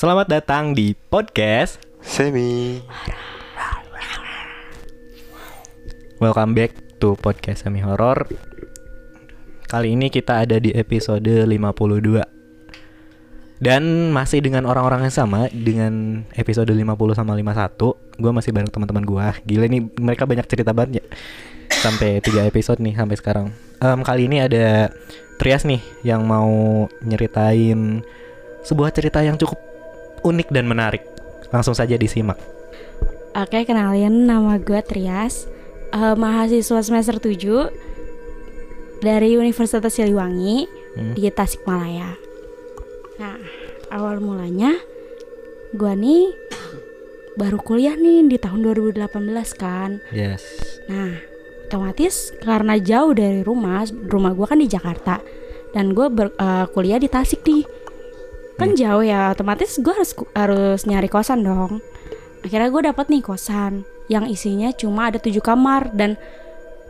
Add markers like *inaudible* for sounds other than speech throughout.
Selamat datang di podcast Semi. Welcome back to podcast semi horror. Kali ini kita ada di episode 52. Dan masih dengan orang-orang yang sama dengan episode 50 sama 51. Gue masih bareng teman-teman gue. Gila nih mereka banyak cerita banget ya. Sampai 3 episode nih sampai sekarang. Em, kali ini ada Trias nih yang mau nyeritain sebuah cerita yang cukup unik dan menarik. Langsung saja disimak. Oke, kenalin nama gue Trias, eh, mahasiswa semester 7 dari Universitas Siliwangi Hmm. di Tasikmalaya. Nah, awal mulanya gue nih baru kuliah nih di tahun 2018 kan. Yes. Nah, otomatis karena jauh dari rumah, rumah gue kan di Jakarta dan gue ber- eh, kuliah di Tasik nih. Kan jauh ya, otomatis gue harus harus nyari kosan dong. Akhirnya gue dapet nih kosan yang isinya cuma ada tujuh kamar dan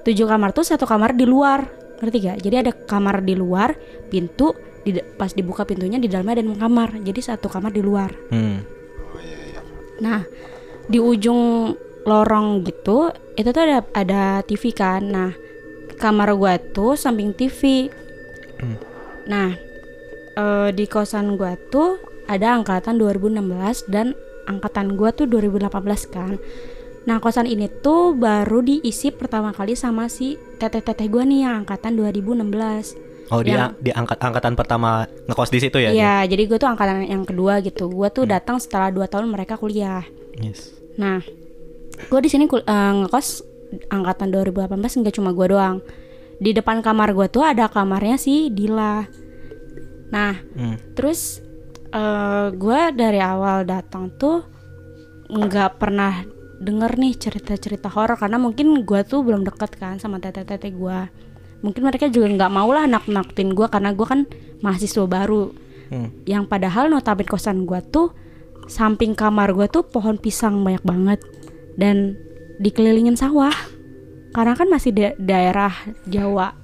tujuh kamar tuh satu kamar di luar, ngerti gak? Jadi ada kamar di luar, pintu di pas dibuka pintunya di dalamnya ada kamar, jadi satu kamar di luar. Hmm. Nah, di ujung lorong gitu, itu tuh ada ada TV kan. Nah, kamar gua tuh samping TV. Hmm. Nah, eh, di kosan gua tuh ada angkatan 2016 dan angkatan gua tuh 2018 kan. Nah, kosan ini tuh baru diisi pertama kali sama si teteh-teteh gua nih yang angkatan 2016. Oh dia Yang- di angkat angkatan pertama ngekos di situ ya? dia? Iya, jadi gue tuh angkatan yang kedua gitu. Gua tuh datang setelah 2 tahun mereka kuliah. Yes. Nah, gue di sini eh, ngekos angkatan 2018 nggak cuma gue doang. Di depan kamar gue tuh ada kamarnya si Dila. Nah, Hmm. terus eh gue dari awal datang tuh nggak pernah denger nih cerita-cerita horor karena mungkin gue tuh belum deket kan sama tete-tete gue. Mungkin mereka juga nggak mau lah nak-nakutin gue karena gue kan mahasiswa baru Hmm. yang padahal notabene kosan gua tuh samping kamar gua tuh pohon pisang banyak banget dan dikelilingin sawah karena kan masih da- daerah Jawa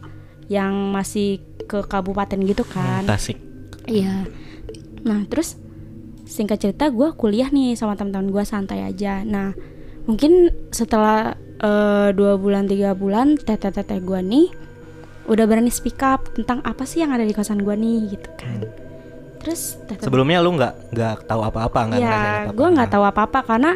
yang masih ke kabupaten gitu kan. Tasik. iya. Nah terus singkat cerita gua kuliah nih sama teman-teman gua santai aja. Nah mungkin setelah eh, dua bulan tiga bulan teteh-teteh gua nih udah berani speak up tentang apa sih yang ada di kosan gua nih gitu kan. Terus teteh Sebelumnya lu nggak nggak tahu apa-apa nggak ngerasain ya apa-apa? gue nggak tahu apa-apa karena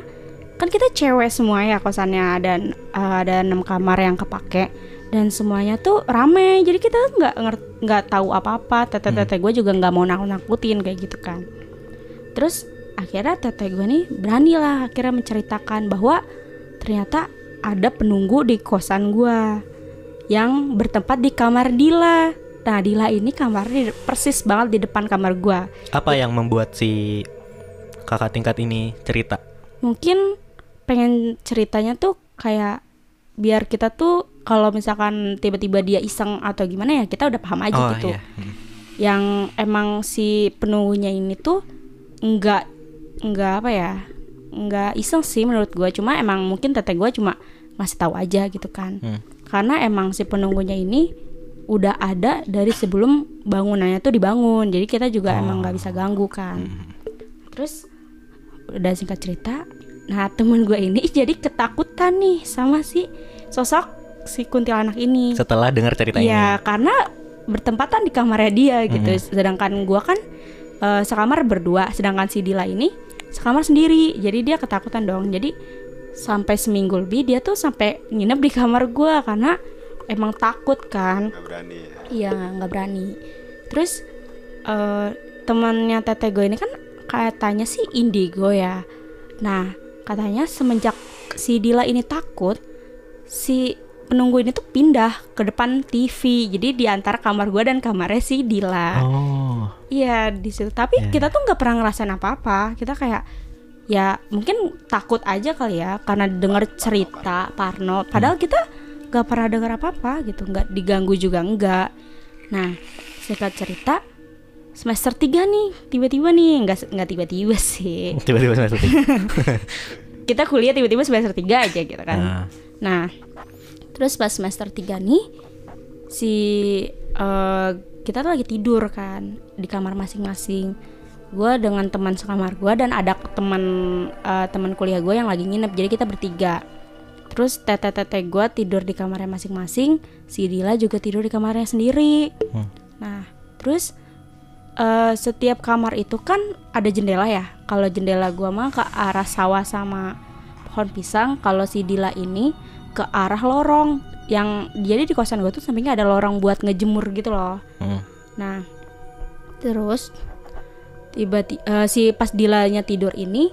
kan kita cewek semua ya kosannya dan eh, ada enam kamar yang kepake dan semuanya tuh rame. Jadi kita nggak nggak tahu apa-apa. Teteh-teteh gue juga nggak mau nakut-nakutin kayak gitu kan. Terus akhirnya teteh gue nih berani lah akhirnya menceritakan bahwa ternyata ada penunggu di kosan gue yang bertempat di kamar Dila. Nah Dila ini kamarnya persis banget di depan kamar gue Apa yang membuat si kakak tingkat ini cerita? mungkin pengen ceritanya tuh kayak biar kita tuh kalau misalkan tiba-tiba dia iseng atau gimana ya kita udah paham aja oh gitu iya. Hmm. yang emang si penunggunya ini tuh nggak nggak apa ya nggak iseng sih menurut gue cuma emang mungkin teteh gue cuma ngasih tahu aja gitu kan Hmm. karena emang si penunggunya ini udah ada dari sebelum bangunannya tuh dibangun jadi kita juga emang nggak bisa ganggu kan Hmm. terus udah singkat cerita nah temen gue ini jadi ketakutan nih sama si sosok si kuntilanak ini Setelah dengar cerita ini. Iya karena bertempatan di kamarnya dia gitu Mhm. sedangkan gue kan eh, sekamar berdua sedangkan si Dila ini sekamar sendiri jadi dia ketakutan dong jadi sampai seminggu lebih dia tuh sampai nginep di kamar gue karena emang takut kan Gak berani ya. Iya nggak berani. Terus eh temannya teteh gue ini kan katanya sih indigo ya. Nah katanya semenjak si Dila ini takut, si penunggu ini tuh pindah ke depan TV. Jadi di antara kamar gue dan kamarnya si Dila. Oh. Iya di situ. Tapi Ya. kita tuh nggak pernah ngerasain apa-apa. Kita kayak ya mungkin takut aja kali ya karena denger cerita Parno. Padahal kita nggak pernah denger apa-apa gitu. Nggak diganggu juga enggak. Nah singkat cerita semester 3 nih tiba-tiba nih. Nggak nggak tiba-tiba sih. *laughs* Tiba-tiba semester tiga. *laughs* kita kuliah tiba-tiba semester 3 aja gitu kan. Nah, Nah, terus pas semester 3 nih si eh, kita tuh lagi tidur kan di kamar masing-masing. gue dengan teman sekamar gue dan ada teman eh, teman kuliah gue yang lagi nginep. Jadi kita bertiga. Terus tete tete gue tidur di kamarnya masing-masing. Si Dila juga tidur di kamarnya sendiri. Hmm. nah terus eh, setiap kamar itu kan ada jendela ya kalau jendela gue mah ke arah sawah sama pohon pisang kalau si Dila ini ke arah lorong yang jadi di kosan gue tuh sampingnya ada lorong buat ngejemur gitu loh Hmm. Nah, terus tiba-tiba si pas Dilanya tidur ini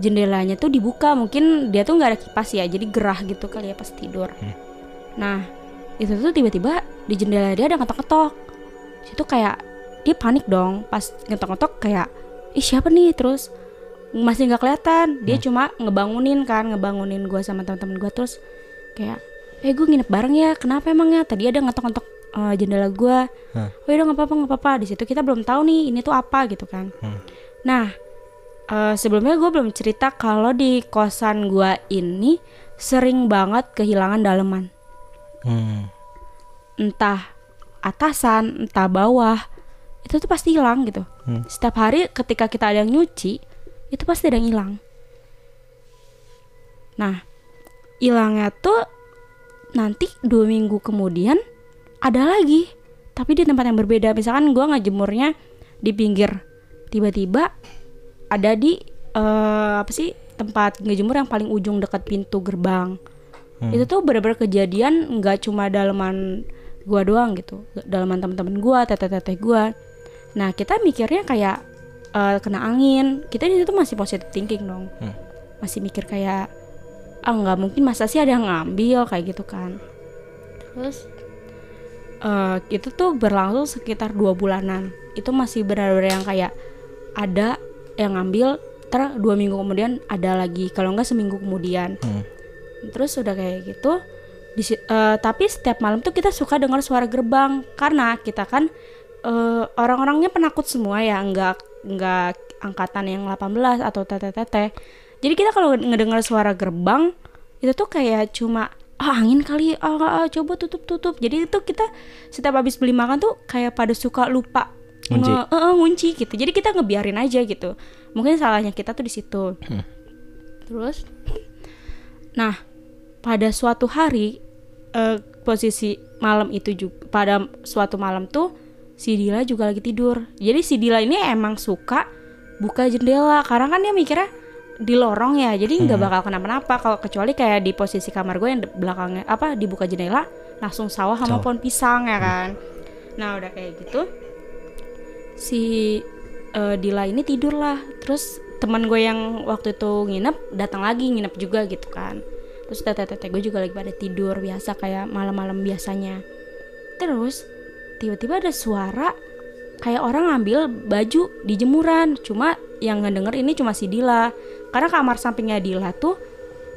jendelanya tuh dibuka mungkin dia tuh nggak ada kipas ya jadi gerah gitu kali ya pas tidur. Nah itu tuh tiba-tiba di jendela dia ada ngetok-ngetok. Situ kayak dia panik dong pas ngetok-ngetok kayak ih siapa nih? Terus masih nggak kelihatan. Dia cuma ngebangunin kan ngebangunin gua sama teman-teman gua. Terus kayak eh gue nginep bareng ya kenapa emangnya tadi ada ngetok-ngetok eh, jendela gua. Hah. oh udah nggak apa-apa nggak apa-apa. Di situ kita belum tahu nih ini tuh apa gitu kan. Hmm. nah eh, sebelumnya gue belum cerita kalau di kosan gua ini sering banget kehilangan daleman. Hmm. entah atasan entah bawah itu tuh pasti hilang gitu. Hmm. setiap hari ketika kita ada yang nyuci itu pasti ada yang hilang. Nah hilangnya tuh nanti dua minggu kemudian ada lagi tapi di tempat yang berbeda. Misalkan gua ngejemurnya di pinggir tiba-tiba ada di eh, apa sih tempat ngejemur yang paling ujung dekat pintu gerbang. Hmm. itu tuh bener-bener kejadian nggak cuma daleman gua doang gitu daleman teman-teman gua teteh-teteh gua nah kita mikirnya kayak eh, kena angin. Kita di situ masih positive thinking dong. Hmm. masih mikir kayak ah nggak mungkin masa sih ada yang ngambil? Kayak gitu kan. Terus? Eh itu tuh berlangsung sekitar dua bulanan. Itu masih benar-benar yang kayak ada yang ngambil ter dua minggu kemudian ada lagi. Kalau nggak seminggu kemudian. Hmm. terus udah kayak gitu di si- eh, tapi setiap malam tuh kita suka dengar suara gerbang. Karena kita kan eh, orang-orangnya penakut semua ya nggak nggak angkatan yang 18 atau teteh-teteh jadi kita kalau ngedengar suara gerbang itu tuh kayak cuma ah angin kali ah, ah, ah, coba tutup tutup. Jadi itu kita setiap habis beli makan tuh kayak pada suka lupa Ngunci. nge- eh, ngunci gitu. Jadi kita ngebiarin aja gitu. Mungkin salahnya kita tuh di situ. Hmm. terus nah pada suatu hari eh, posisi malam itu juga pada suatu malam tuh si Dila juga lagi tidur. Jadi si Dila ini emang suka buka jendela. Karena kan dia mikirnya di lorong ya. Jadi nggak bakal kenapa-napa. Kalau kecuali kayak di posisi kamar gue yang belakangnya apa dibuka jendela langsung sawah sama Sawah. pohon pisang ya kan? Nah udah kayak gitu si eh, Dila ini tidur lah terus teman gue yang waktu itu nginep datang lagi nginep juga gitu kan. Terus tete-tete gue juga lagi pada tidur biasa kayak malam-malam biasanya. Terus tiba-tiba ada suara kayak orang ngambil baju di jemuran. Cuma yang ngedenger ini cuma si Dila. Karena kamar sampingnya Dila tuh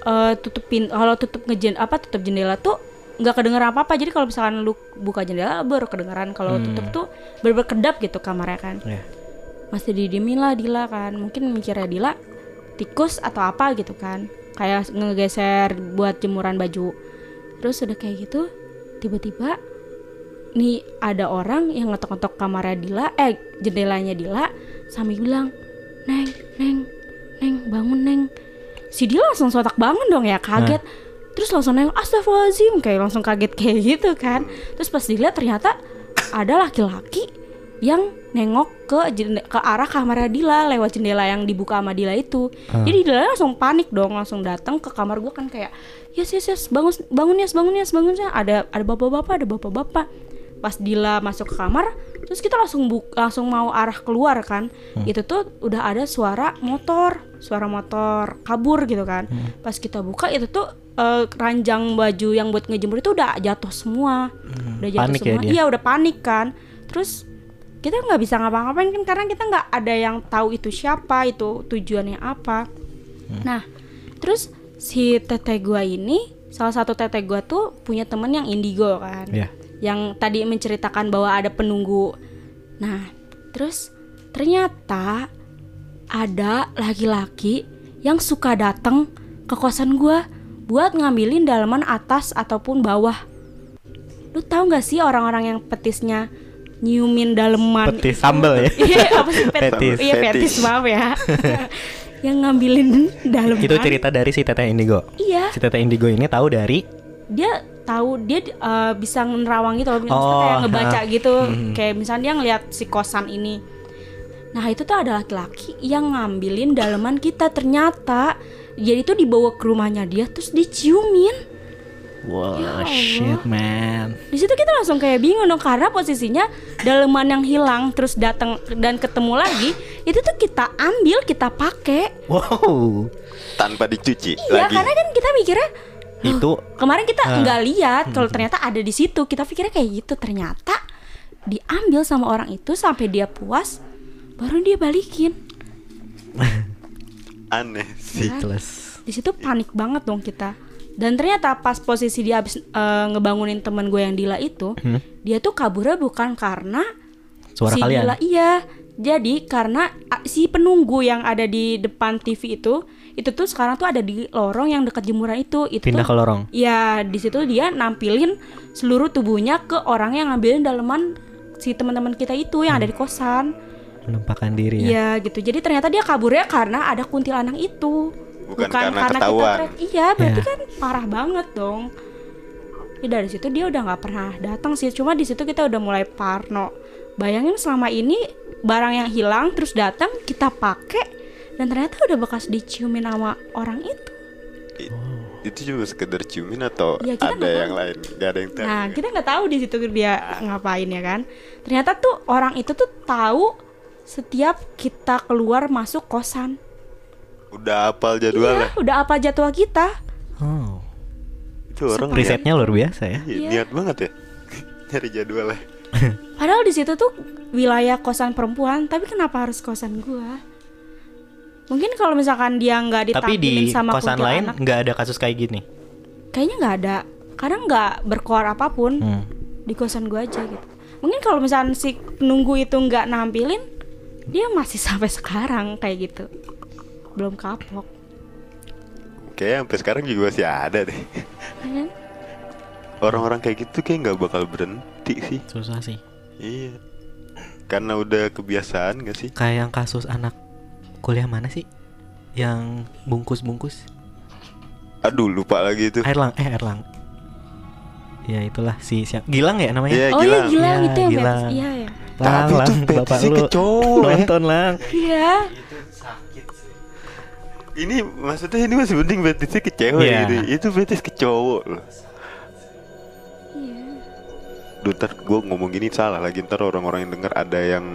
eh, tutupin kalau tutup ngejen apa tutup jendela tuh nggak kedengeran apa apa jadi kalau misalkan lu buka jendela baru kedengeran. Kalau Hmm. tutup tuh bener kedap gitu kamarnya kan. Ya. masih didiemin lah Dila kan. Mungkin mikirnya Dila tikus atau apa gitu kan. Kayak ngegeser buat jemuran baju. Terus udah kayak gitu tiba-tiba nih ada orang yang ngetok-ngetok kamarnya Dila eh jendelanya Dila sambil bilang neng neng neng bangun neng. Si Dila langsung sontak bangun dong ya kaget. Terus langsung neng astagfirullahaladzim kayak langsung kaget *laughs* kayak gitu kan. Terus pas dilihat ternyata ada laki-laki yang nengok ke ke arah kamarnya Dila lewat jendela yang dibuka sama Dila itu. Ah. jadi Dila langsung panik dong langsung datang ke kamar gua kan kayak yes yes yes bangun bangun yes bangun yes bangun yes. Ada ada bapak-bapak ada bapak-bapak pas Dila masuk ke kamar terus kita langsung bu langsung mau arah keluar kan. Itu tuh udah ada suara motor suara motor kabur gitu kan. Pas kita buka itu tuh eh, keranjang baju yang buat ngejemur itu udah jatuh semua. Udah jatuh Panik ya semua. dia? iya udah panik kan. Terus kita nggak bisa ngapa-ngapain kan karena kita nggak ada yang tahu itu siapa itu tujuannya apa. Nah terus si teteh gua ini salah satu teteh gua tuh punya temen yang indigo kan. Ya. Yang tadi menceritakan bahwa ada penunggu. Nah, terus ternyata ada laki-laki yang suka datang ke kosan gua buat ngambilin dalaman atas ataupun bawah. Lu tahu nggak sih orang-orang yang petisnya nyiumin daleman Petis itu. sambel ya? Iya, apa sih pet- Fetis. Iya, Fetis. maaf ya. *laughs* yang ngambilin daleman. Itu cerita dari si Teteh Indigo. Iya, Si Teteh Indigo ini tahu dari dia tahu dia eh, bisa nerawang gitu loh, misalnya Oh, kayak ngebaca ha. gitu. Mhm. Kayak misalnya dia ngeliat si kosan ini. Nah, itu tuh ada laki-laki yang ngambilin daleman kita ternyata jadi itu dibawa ke rumahnya dia terus diciumin. Wow, Ya shit man. Di situ kita langsung kayak bingung dong karena posisinya daleman yang hilang terus datang dan ketemu lagi itu tuh kita ambil kita pakai. Wow. tanpa dicuci Iya lagi karena kan kita mikirnya Itu kemarin kita Ah. nggak lihat kalau ternyata ada di situ kita pikirnya kayak gitu ternyata diambil sama orang itu sampai dia puas baru dia balikin. *laughs* aneh sih jelas. Di situ panik banget dong kita. Dan ternyata pas posisi dia habis eh, ngebangunin teman gue yang Dila itu, Hmm? dia tuh kaburnya bukan karena Suara si kalian. Dila iya. Jadi karena si penunggu yang ada di depan TV itu, itu tuh sekarang tuh ada di lorong yang dekat jemuran itu. Itu Pindah ke lorong. Ya di situ dia nampilin seluruh tubuhnya ke orang yang ngambilin daleman si teman-teman kita itu yang ada di kosan. Menampakkan diri ya. Iya gitu. Jadi ternyata dia kaburnya karena ada kuntilanak itu. Bukan karena kita ketahuan. teriak. Iya, berarti Iya. kan parah banget dong. Ya dari situ dia udah nggak pernah datang sih. Cuma di situ kita udah mulai parno. Bayangin selama ini barang yang hilang terus datang kita pakai dan ternyata udah bekas diciumin sama orang itu. I- itu juga sekedar ciumin atau Iya, kita ada yang lain gak ada yang tahu Nah, kita nggak tahu di situ dia ngapain ya kan. Ternyata tuh orang itu tuh tahu setiap kita keluar masuk kosan. udah hafal jadwalnya Iya, udah apa jadwal kita? Oh. itu orang niat, Risetnya luar biasa ya. iya, Iya. niat banget ya *laughs* nyari jadwalnya Padahal di situ tuh wilayah kosan perempuan, tapi kenapa harus kosan gua? Mungkin kalau misalkan dia nggak Tapi di ditampilin sama kosan lain nggak ada kasus kayak gini. kayaknya nggak ada. Karena nggak berkoar apa pun Hmm. di kosan gua aja gitu. Mungkin kalau misalkan si penunggu itu nggak nampilin, dia masih *laughs* sampai sekarang kayak gitu. Belum kapok. kayaknya sampai sekarang juga masih ada deh ya kan? orang-orang kayak gitu kayak nggak bakal berhenti sih Susah sih. iya karena udah kebiasaan gak sih Kayak yang kasus anak kuliah mana sih? Yang bungkus-bungkus. aduh lupa lagi itu Erlang, eh Erlang. Ya itulah si siap. Gilang ya namanya? Iya, oh iya Gilang. Gilang Iya, itu yang Gilang. Iya ya. Lang, Tapi itu lang, bapak petisnya lu ke cowok, ya. nonton lang. Iya. ini maksudnya ini masih penting betisnya ke cewek Iya. gitu itu betis ke cowok loh Iya. Duh, ntar gue ngomong gini salah lagi ntar orang-orang yang denger ada yang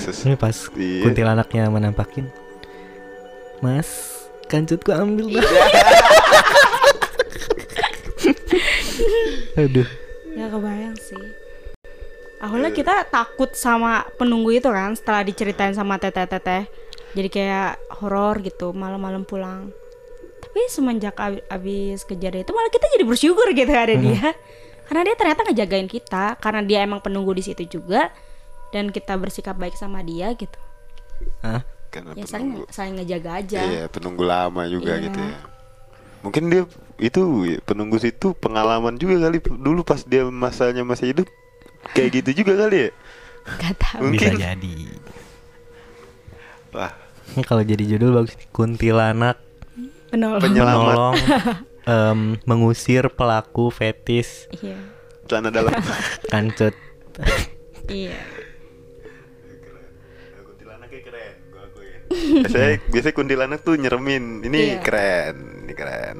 Ini pas Iya. kuntilanaknya menampakin. Mas, kancutku ambil bang. *laughs* Aduh. Gak kebayang sih. Awalnya kita takut sama penunggu itu kan setelah diceritain sama teteh-teteh. Jadi kayak horor gitu malam-malam pulang. Tapi semenjak abi- abis kejadian itu malah kita jadi bersyukur gitu ada dia. Karena dia ternyata ngejagain kita karena dia emang penunggu di situ juga dan kita bersikap baik sama dia gitu. Hah? karena Ya saling penunggu saling ngejaga aja. iya penunggu lama juga Iya. gitu ya mungkin dia itu penunggu situ pengalaman juga kali dulu pas dia masanya masih hidup kayak gitu juga kali ya Gak tahu. Mungkin. Bisa jadi. wah Ini kalau jadi judul bagus nih. Kuntilanak Penolong. Penyelamat. menolong em, mengusir pelaku fetis Iya. celana dalam kancut. Iya. Biasanya biasanya kuntilanak tuh nyeremin ini Iya. keren ini keren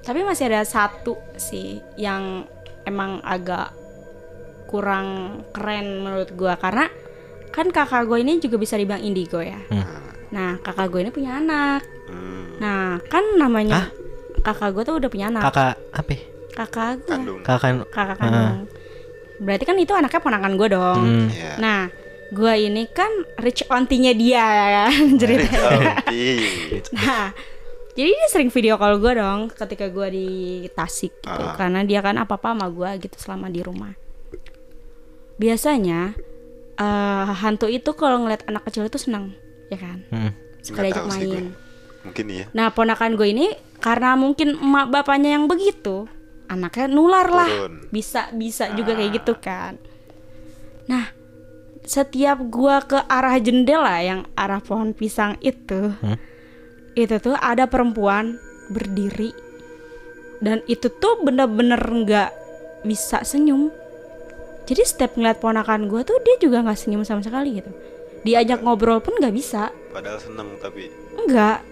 Tapi masih ada satu sih yang emang agak kurang keren menurut gua karena kan kakak gue ini juga bisa dibilang indigo ya. Hmm. Nah kakak gue ini punya anak. Hmm, Nah kan namanya kakak gue tuh udah punya anak. Kakak apa? ya? Kakak gue. Kakak Kakak kandung. Berarti kan itu anaknya ponakan gue dong. Hmm. Iya. Nah gue ini kan rich auntie-nya dia ya *laughs* kan ceritanya. Auntie. Nah, jadi dia sering video call gue dong ketika gue di Tasik gitu, Ah. karena dia kan apa apa sama gue gitu selama di rumah. Biasanya eh, hantu itu kalau ngeliat anak kecil itu senang, ya kan? Hmm. Suka diajak main. mungkin iya Nah, ponakan gue ini karena mungkin emak bapaknya yang begitu, anaknya nular lah. Turun. Bisa bisa juga kayak gitu kan. Nah, setiap gua ke arah jendela yang arah pohon pisang itu, Hmm? itu tuh ada perempuan berdiri dan itu tuh bener-bener nggak bisa senyum. Jadi setiap ngeliat ponakan gua tuh dia juga nggak senyum sama sekali gitu. Diajak ngobrol pun nggak bisa, Padahal seneng tapi enggak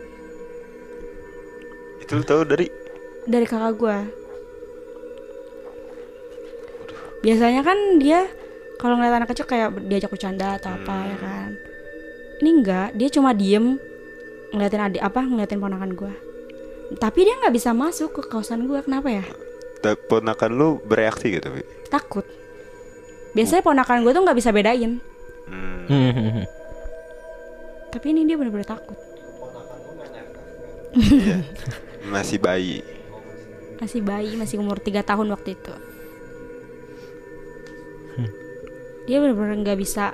itu lu tahu dari dari kakak gua. Biasanya kan dia kalau ngeliat anak kecil kayak diajak bercanda atau apa ya kan. Ini enggak, dia cuma diem ngeliatin adik apa ngeliatin ponakan gua. Tapi dia nggak bisa masuk ke kawasan gua. Kenapa ya? ponakan lu bereaksi gitu tapi. Takut. Biasanya ponakan gua tuh nggak bisa bedain. Hmm. Hmm. *laughs* Tapi ini dia bener-bener takut. Iya. *laughs* Masih bayi. Masih bayi, masih umur 3 tahun waktu itu. Dia bener-bener nggak bisa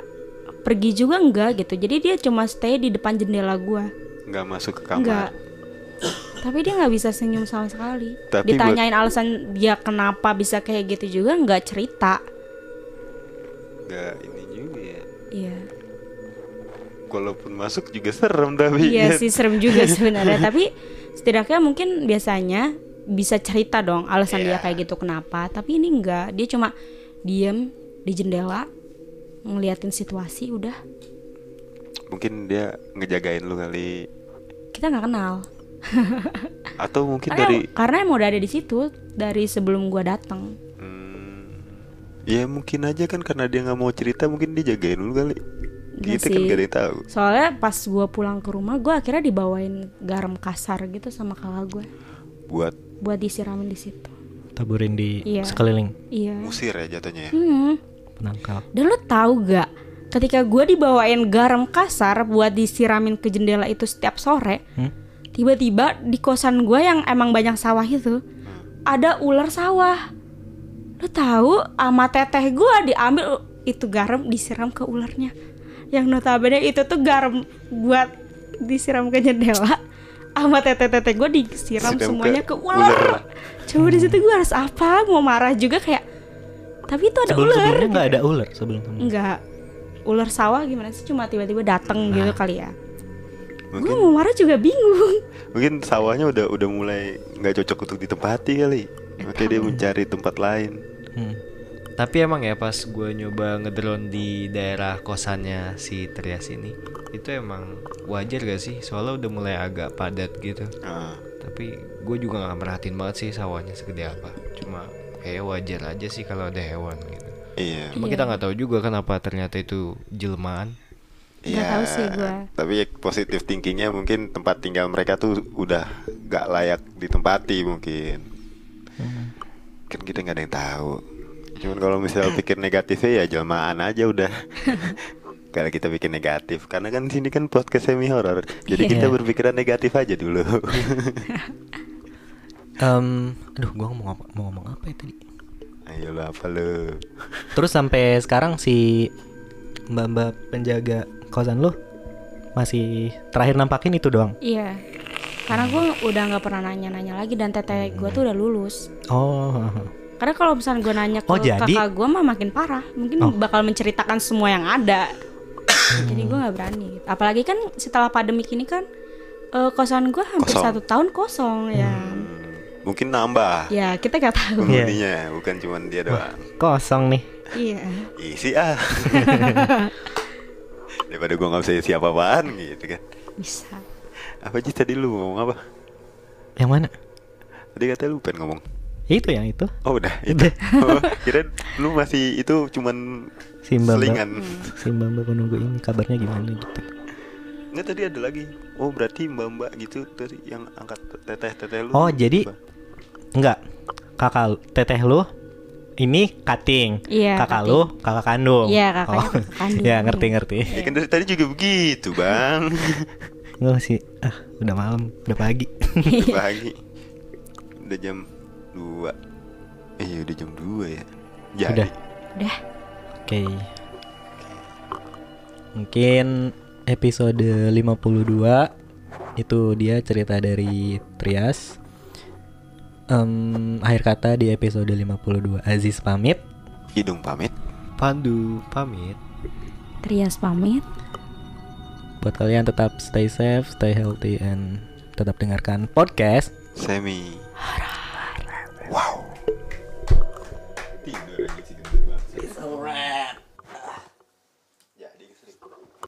pergi juga enggak gitu. Jadi dia cuma stay di depan jendela gua. nggak masuk ke kamar. Enggak. Tapi dia nggak bisa senyum sama sekali. Tapi Ditanyain alasan dia kenapa bisa kayak gitu juga nggak cerita. Nggak ini juga ya. Iya. Walaupun masuk juga serem tapi. Iya sih serem juga *laughs* sebenarnya. Tapi setidaknya mungkin biasanya bisa cerita dong alasan dia Iya. kayak gitu kenapa. Tapi ini enggak. Dia cuma diem di jendela ngeliatin situasi udah. Mungkin dia ngejagain lu kali. Kita nggak kenal. *laughs* Atau mungkin Karena, dari karena emang udah ada di situ dari sebelum gua datang. Hmm, ya mungkin aja kan karena dia nggak mau cerita mungkin dia jagain dulu kali. Iya Kita kan gak ada yang tahu. Soalnya pas gua pulang ke rumah, gua akhirnya dibawain garam kasar gitu sama kakak gue Buat buat disiramin di situ. Taburin di Iya. sekeliling Iya. musir ya jatuhnya. ya. Hmm. Penangkal. Dan lo tahu gak? Ketika gua dibawain garam kasar buat disiramin ke jendela itu setiap sore, Hmm? tiba-tiba di kosan gua yang emang banyak sawah itu ada ular sawah. Lo tahu? Ama teteh gua diambil itu garam disiram ke ularnya. Yang notabene itu tuh garam buat disiram ke jendela. Ama teteh-teteh gue disiram Siram ke semuanya ke, ular. ular. Coba di situ gue harus apa? Mau marah juga kayak. Tapi itu ada Sebelum ular. sebelumnya nggak ada ular sebelum sebelumnya. Enggak. Ular sawah gimana sih? Cuma tiba-tiba dateng gitu kali ya. Gue Mungkin mau marah juga bingung. *laughs* mungkin sawahnya udah udah mulai nggak cocok untuk ditempati kali. Makanya dia mencari tempat lain. Hmm. Tapi emang ya pas gue nyoba ngedrone di daerah kosannya si Trias ini Itu emang wajar gak sih? Soalnya udah mulai agak padat gitu Ah, Tapi gue juga gak merhatiin banget sih sawahnya segede apa Cuma kayak wajar aja sih kalau ada hewan gitu iya. Cuma Iya. kita nggak tahu juga kenapa ternyata itu jelmaan Iya. tahu sih gua. Tapi ya positif thinkingnya mungkin tempat tinggal mereka tuh udah gak layak ditempati mungkin. Hmm. Kan kita nggak ada yang tahu. Cuman kalau misal pikir negatifnya ya jelmaan aja udah. *laughs* Kalau kita pikir negatif, karena kan sini kan podcast semi horror, jadi Iya. kita berpikiran negatif aja dulu. *laughs* Em, aduh, gua ngomong apa? Mau ngomong apa ya tadi? Ayo lah apa lu? Terus sampai sekarang si mbak-mbak penjaga kosan lu masih terakhir nampakin itu doang. Iya. Karena gue udah nggak pernah nanya-nanya lagi dan teteh gue tuh udah lulus. Oh. Karena kalau misalnya gue nanya ke Oh, jadi- kakak gue mah makin parah. Mungkin Oh. bakal menceritakan semua yang ada. Jadi gue nggak berani. Apalagi kan setelah pandemik ini kan eh, kosan gue hampir Kosong. satu tahun kosong ya. Hmm, mungkin nambah Ya kita nggak tahu. penghuninya, bukan cuman dia doang. Kosong nih. Iya. Isi ah. *laughs* Daripada gua nggak bisa isi apa-apaan gitu kan. Bisa. Apa sih tadi lu ngomong apa? Yang mana? Tadi katanya lu pengen ngomong. Itu yang itu. Oh udah *laughs* itu. oh, kira lu masih itu cuman Si mbak-mbak. selingan. Si mbak-mbak penunggu ini kabarnya gimana gitu. Enggak tadi ada lagi. Oh berarti mbak-mbak gitu tadi yang angkat teteh-teteh lu. Oh, jadi- Mbak. Enggak. Kakak teteh lu ini cutting. Iya, Kakak cutting. lu kakak kandung. Iya, kakaknya Oh, kakak *laughs* kandung. ya, ngerti ngerti. Ya kan dari tadi juga begitu bang. *laughs* Gue sih ah udah malam, udah pagi. Udah *laughs* pagi. Udah jam 2 Eh udah jam 2 ya. Jadi. Udah. Udah. Oke. Mungkin episode 52 itu dia cerita dari Trias. Em, akhir kata di episode 52 Aziz pamit. Hidung pamit. Pandu pamit. Trias pamit. Buat kalian tetap stay safe, stay healthy, and tetap dengarkan podcast. Semi. Wow.